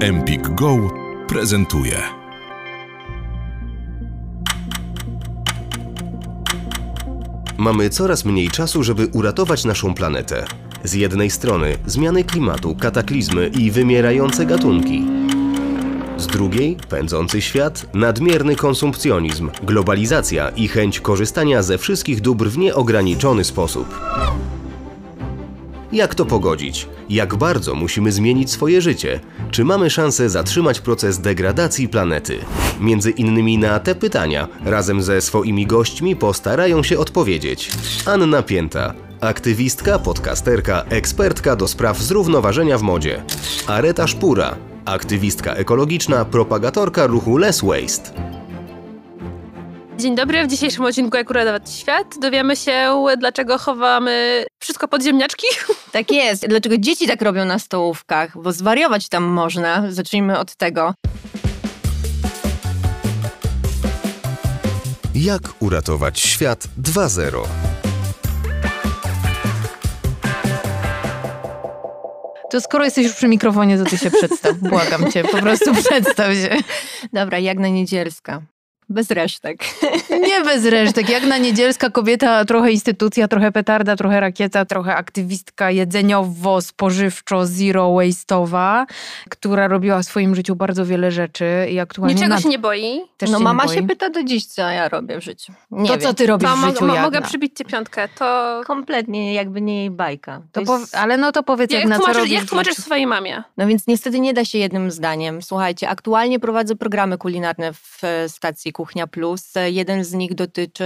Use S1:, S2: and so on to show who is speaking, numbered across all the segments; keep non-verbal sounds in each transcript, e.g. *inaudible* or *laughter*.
S1: Empik Go prezentuje.
S2: Mamy coraz mniej czasu, żeby uratować naszą planetę. Z jednej strony zmiany klimatu, kataklizmy i wymierające gatunki. Z drugiej pędzący świat, nadmierny konsumpcjonizm, globalizacja i chęć korzystania ze wszystkich dóbr w nieograniczony sposób. Jak to pogodzić? Jak bardzo musimy zmienić swoje życie? Czy mamy szansę zatrzymać proces degradacji planety? Między innymi na te pytania razem ze swoimi gośćmi postarają się odpowiedzieć. Anna Pięta, aktywistka, podcasterka, ekspertka do spraw zrównoważenia w modzie. Areta Szpura, aktywistka ekologiczna, propagatorka ruchu Less Waste.
S3: Dzień dobry, w dzisiejszym odcinku Jak uratować świat dowiemy się, dlaczego chowamy wszystko pod ziemniaczki. *laughs*
S4: Tak jest. Dlaczego dzieci tak robią na stołówkach? Bo zwariować tam można. Zacznijmy od tego.
S2: Jak uratować świat 2.0?
S5: To skoro jesteś już przy mikrofonie, to ty się przedstaw. *laughs* Błagam cię, po prostu przedstaw się.
S4: Dobra, Jagna Niedzielska. Bez resztek. *laughs*
S5: Nie bez resztek. Jak na niedzielska kobieta, trochę instytucja, trochę petarda, trochę rakieta, trochę aktywistka jedzeniowo-spożywczo, zero waste'owa, która robiła w swoim życiu bardzo wiele rzeczy i aktualnie...
S3: Niczego
S5: nad-
S3: się nie boi.
S5: też
S4: no
S5: się
S4: mama
S5: boi.
S4: się pyta do dziś, co ja robię w życiu. Nie
S5: To
S4: wiem.
S5: co ty robisz
S3: To
S5: w życiu, Jagna?
S3: mogę przybić ci piątkę. To
S4: Kompletnie jakby nie jej bajka. To
S5: To
S4: jest...
S5: po... Ale no to powiedz,
S3: jak,
S5: Jagna, co
S3: tłumaczysz,
S5: robisz
S3: jak tłumaczysz swojej mamie?
S4: No więc niestety nie da się jednym zdaniem. Słuchajcie, aktualnie prowadzę programy kulinarne w e, stacji Kuchnia Plus. Jeden z nich dotyczy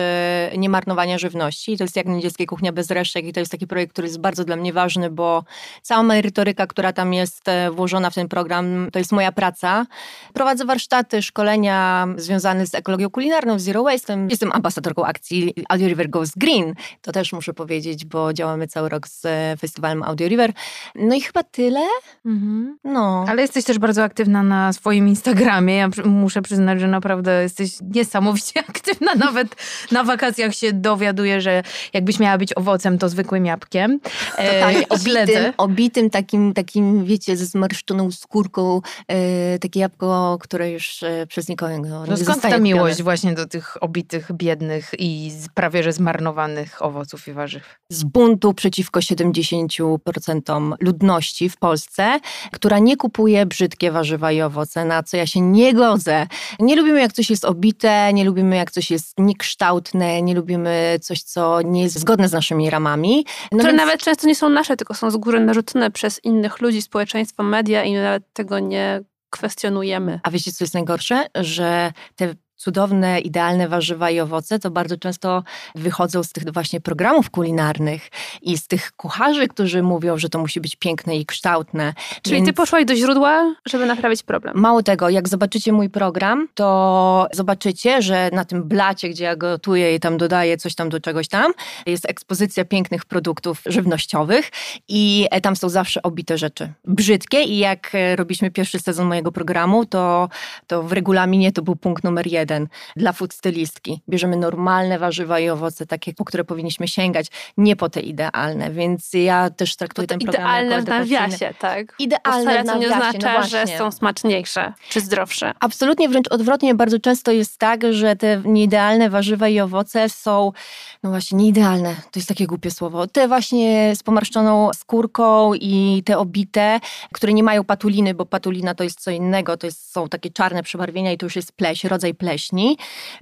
S4: niemarnowania żywności. To jest jak niedzielskie Kuchnia bez resztek i to jest taki projekt, który jest bardzo dla mnie ważny, bo cała merytoryka, która tam jest e, włożona w ten program, to jest moja praca. Prowadzę warsztaty, szkolenia związane z ekologią kulinarną, z Zero Waste. Jestem ambasadorką akcji Audio River Goes Green. To też muszę powiedzieć, bo działamy cały rok z e, festiwalem Audio River. No i chyba tyle.
S5: Mhm.
S4: No.
S5: Ale jesteś też bardzo aktywna na swoim Instagramie. Ja muszę przyznać, że naprawdę jesteś niesamowicie *laughs* aktywna. Nawet na wakacjach się dowiaduję, że jakbyś miała być owocem, to zwykłym jabłkiem. E,
S4: Totalnie
S5: śledzę.
S4: obitym, obitym takim, takim, wiecie, ze zmarszczoną skórką, e, takie jabłko, które już e, przez nikogo nie
S5: No skąd
S4: zostaje
S5: ta miłość właśnie do tych obitych, biednych i prawie że zmarnowanych owoców i warzyw?
S4: Z buntu przeciwko 70% ludności w Polsce, która nie kupuje brzydkie warzywa i owoce, na co ja się nie godzę. Nie lubimy, jak coś jest obite, nie lubimy, jak coś jest niekształtne, nie lubimy coś, co nie jest zgodne z naszymi ramami. No
S3: Które
S4: więc-
S3: nawet często nie są nasze, tylko są z góry narzucone przez innych ludzi, społeczeństwo, media i nawet tego nie kwestionujemy.
S4: A wiecie, co jest najgorsze? Że te cudowne, idealne warzywa i owoce to bardzo często wychodzą z tych właśnie programów kulinarnych i z tych kucharzy, którzy mówią, że to musi być piękne i kształtne.
S3: Czyli
S4: Więc
S3: ty poszłaś do źródła, żeby naprawić problem.
S4: Mało tego, jak zobaczycie mój program, to zobaczycie, że na tym blacie, gdzie ja gotuję i tam dodaję coś tam do czegoś tam, jest ekspozycja pięknych produktów żywnościowych i e, tam są zawsze obite rzeczy. Brzydkie i jak e, robiliśmy pierwszy sezon mojego programu, to, to w regulaminie to był punkt numer jeden dla food stylistki. Bierzemy normalne warzywa i owoce, takie, po które powinniśmy sięgać, nie po te idealne, więc ja też traktuję ten program
S3: Idealne
S4: jako
S3: w
S4: edukacyjny.
S3: nawiasie, tak?
S4: Idealne w
S3: to nie
S4: nawiasie, no
S3: oznacza, że
S4: właśnie.
S3: są smaczniejsze czy zdrowsze.
S4: Absolutnie wręcz odwrotnie, bardzo często jest tak, że te nieidealne warzywa i owoce są, no właśnie, nieidealne. To jest takie głupie słowo. Te właśnie z pomarszczoną skórką i te obite, które nie mają patuliny, bo patulina to jest co innego, to jest, są takie czarne przebarwienia i to już jest pleś, rodzaj pleśni.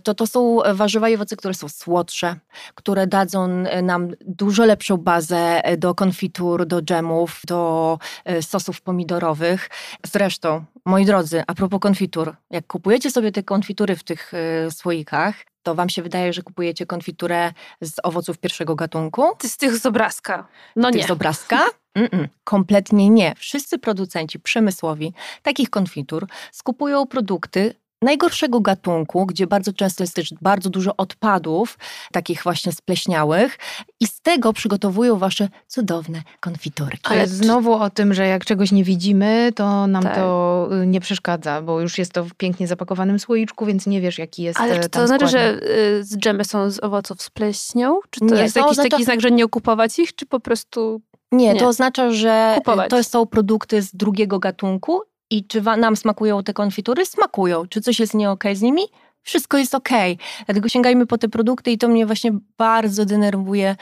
S4: To to są warzywa i owoce, które są słodsze, które dadzą nam dużo lepszą bazę do konfitur, do dżemów, do e, sosów pomidorowych. Zresztą, moi drodzy, a propos konfitur, jak kupujecie sobie te konfitury w tych e, słoikach, to wam się wydaje, że kupujecie konfiturę z owoców pierwszego gatunku?
S3: Z tych z obrazka. No nie.
S4: z obrazka? *laughs* Mm-mm, kompletnie nie. Wszyscy producenci przemysłowi takich konfitur skupują produkty najgorszego gatunku, gdzie bardzo często jest też bardzo dużo odpadów, takich właśnie spleśniałych i z tego przygotowują wasze cudowne konfiturki.
S5: Ale znowu o tym, że jak czegoś nie widzimy, to nam
S3: Tak.
S5: to y, nie przeszkadza, bo już jest to w pięknie zapakowanym słoiczku, więc nie wiesz, jaki jest
S3: Ale
S5: e,
S3: czy to
S5: tam
S3: znaczy,
S5: składnik.
S3: że y, z dżemy są z owoców z pleśnią? Czy to
S4: Nie,
S3: jest
S4: to
S3: jakiś
S4: oznacza-
S3: taki znak, że nie okupować ich, czy po prostu
S4: Nie,
S3: Nie.
S4: to oznacza, że
S3: Kupować.
S4: to są produkty z drugiego gatunku I czy nam smakują te konfitury? Smakują. Czy coś jest nie okej z nimi? Wszystko jest okej. Dlatego sięgajmy po te produkty i to mnie właśnie bardzo denerwuje,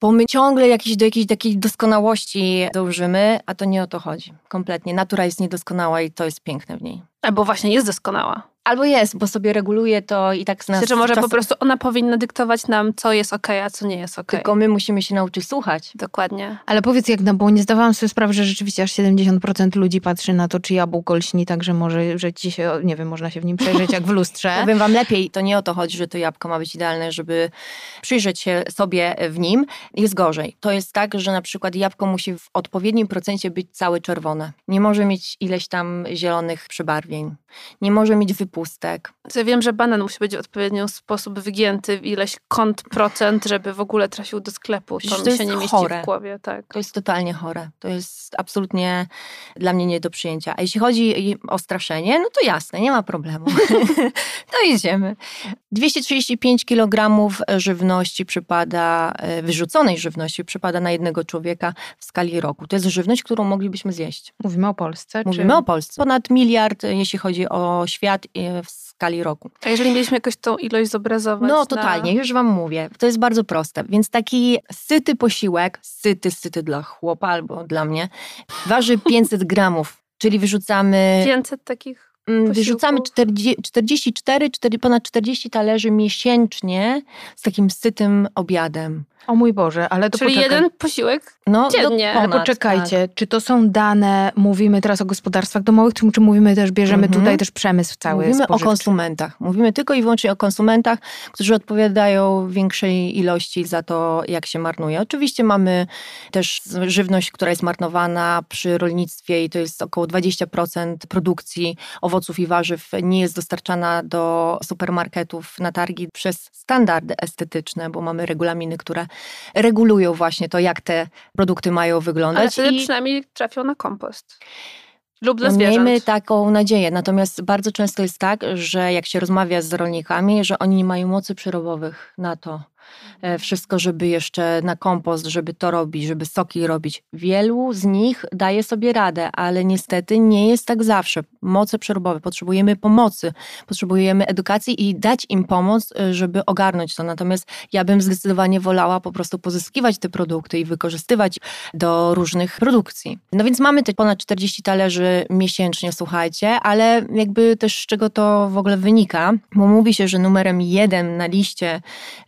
S4: bo my ciągle jakieś, do jakiejś takiej doskonałości dążymy, a to nie o to chodzi. Kompletnie. Natura jest niedoskonała i to jest piękne w niej.
S3: Albo właśnie jest doskonała.
S4: Albo jest, bo sobie reguluje to i tak z nas
S3: Znaczy, że może
S4: czasem-
S3: po prostu ona powinna dyktować nam, co jest okej, a co nie jest okej.
S4: Tylko my musimy się nauczyć słuchać.
S3: Dokładnie.
S5: Ale powiedz jak, no bo nie zdawałam sobie sprawy, że rzeczywiście aż 70% ludzi patrzy na to, czy jabłko lśni, tak że może, że ci się, nie wiem, można się w nim przejrzeć jak w lustrze. *laughs*
S4: Powiem wam lepiej, to nie o to chodzi, że to jabłko ma być idealne, żeby przyjrzeć się sobie w nim. Jest gorzej. To jest tak, że na przykład jabłko musi w odpowiednim procencie być całe czerwone. Nie może mieć ileś tam zielonych przybarwień. Nie może mieć wypustek.
S3: Ja wiem, że banan musi być w odpowiedni sposób wygięty w ileś kąt procent, żeby w ogóle trafił do sklepu. To
S4: to
S3: mi się nie mieści
S4: chore.
S3: w głowie, tak.
S4: To jest totalnie chore. To jest absolutnie dla mnie nie do przyjęcia. A jeśli chodzi o straszenie, no to jasne, nie ma problemu. *laughs* to idziemy. 235 kg żywności przypada, e, wyrzuconej żywności przypada na jednego człowieka w skali roku. To jest żywność, którą moglibyśmy zjeść.
S5: Mówimy o Polsce?
S4: Mówimy
S5: czy...
S4: o Polsce. Ponad miliard, e, jeśli chodzi o świat w skali roku.
S3: A jeżeli mieliśmy jakoś tą ilość zobrazować
S4: No
S3: na...
S4: totalnie, już wam mówię. To jest bardzo proste. Więc taki syty posiłek, syty, syty dla chłopa albo dla mnie, waży *laughs* 500 gramów. Czyli wyrzucamy,
S3: 500 takich...
S4: mm, wyrzucamy
S3: posiłków?
S4: 40, 44, 4, ponad 40 talerzy miesięcznie z takim sytym obiadem.
S5: O mój Boże, ale to
S3: Czyli
S5: poczekaj.
S3: jeden posiłek
S4: No,
S3: Dziennie.
S4: do
S5: Ale poczekajcie, czy to są dane, mówimy teraz o gospodarstwach domowych, czy, czy mówimy też, bierzemy
S4: Mhm.
S5: tutaj też przemysł cały
S4: Mówimy o
S5: spożywczy?
S4: konsumentach. Mówimy tylko i wyłącznie o konsumentach, którzy odpowiadają w większej ilości za to, jak się marnuje. Oczywiście mamy też żywność, która jest marnowana przy rolnictwie i to jest około 20% produkcji owoców i warzyw nie jest dostarczana do supermarketów na targi przez standardy estetyczne, bo mamy regulaminy, które regulują właśnie to, jak te produkty mają
S3: Ale
S4: wyglądać.
S3: wtedy
S4: i-
S3: przynajmniej trafią na kompost. Lub dla zwierząt.
S4: miejmy taką nadzieję. Natomiast bardzo często jest tak, że jak się rozmawia z rolnikami, że oni nie mają mocy przerobowych na to. E, Wszystko, żeby jeszcze na kompost, żeby to robić, żeby soki robić. Wielu z nich daje sobie radę, ale niestety nie jest tak zawsze. Moce przerobowe, potrzebujemy pomocy, potrzebujemy edukacji i dać im pomoc, e, żeby ogarnąć to. Natomiast ja bym zdecydowanie wolała po prostu pozyskiwać te produkty i wykorzystywać do różnych produkcji. No więc mamy te ponad 40 talerzy miesięcznie, słuchajcie, ale jakby też z czego to w ogóle wynika, bo mówi się, że numerem jeden na liście,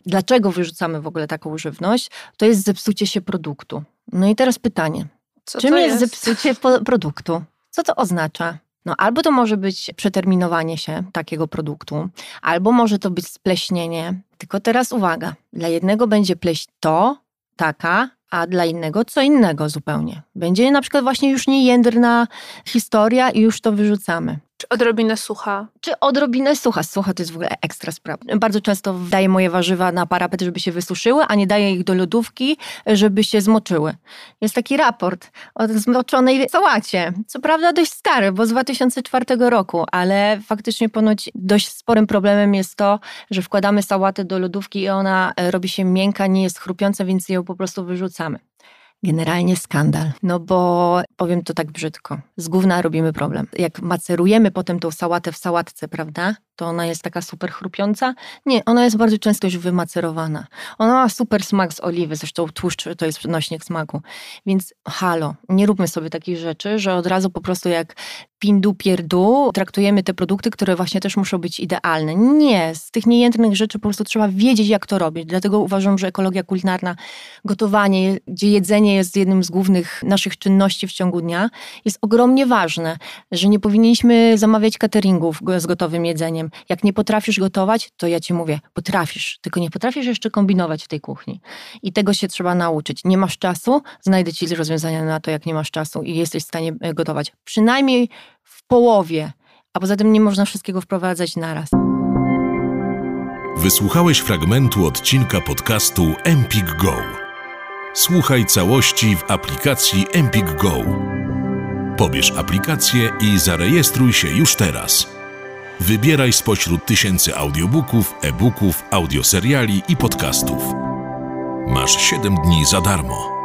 S4: dlaczego wyrzucamy w ogóle taką żywność, to jest zepsucie się produktu. No i teraz pytanie,
S3: Co
S4: czym
S3: to
S4: jest, zepsucie produktu? Co to oznacza? No albo to może być przeterminowanie się takiego produktu, albo może to być spleśnienie. Tylko teraz uwaga, dla jednego będzie pleść to, taka, a dla innego co innego zupełnie. Będzie na przykład właśnie już niejędrna historia i już to wyrzucamy.
S3: Czy odrobinę sucha?
S4: Czy odrobinę sucha? Sucha to jest w ogóle ekstra sprawa. Bardzo często daję moje warzywa na parapet, żeby się wysuszyły, a nie daję ich do lodówki, żeby się zmoczyły. Jest taki raport o zmoczonej sałacie. Co prawda dość stary, bo z 2004 roku, ale faktycznie ponoć dość sporym problemem jest to, że wkładamy sałatę do lodówki i ona robi się miękka, nie jest chrupiąca, więc ją po prostu wyrzucamy. Generalnie skandal. No bo powiem to tak brzydko. Z gówna robimy problem. Jak macerujemy potem tą sałatę w sałatce, prawda? To ona jest taka super chrupiąca. Nie, ona jest bardzo często już wymacerowana. Ona ma super smak z oliwy, zresztą tłuszcz to jest nośnik smaku. Więc halo, nie róbmy sobie takich rzeczy, że od razu po prostu jak pindu pierdu traktujemy te produkty, które właśnie też muszą być idealne. Nie, z tych niejętnych rzeczy po prostu trzeba wiedzieć, jak to robić. Dlatego uważam, że ekologia kulinarna, gotowanie, gdzie jedzenie jest jednym z głównych naszych czynności w ciągu dnia, jest ogromnie ważne, że nie powinniśmy zamawiać cateringów z gotowym jedzeniem. Jak nie potrafisz gotować, to ja ci mówię, potrafisz, tylko nie potrafisz jeszcze kombinować w tej kuchni. I tego się trzeba nauczyć. Nie masz czasu, znajdę ci rozwiązania na to, jak nie masz czasu i jesteś w stanie e, gotować. Przynajmniej w połowie. A poza tym nie można wszystkiego wprowadzać naraz.
S1: Wysłuchałeś fragmentu odcinka podcastu Empik Go. Słuchaj całości w aplikacji Empik Go. Pobierz aplikację i zarejestruj się już teraz. Wybieraj spośród tysięcy audiobooków, e-booków, audioseriali i podcastów. Masz 7 dni za darmo.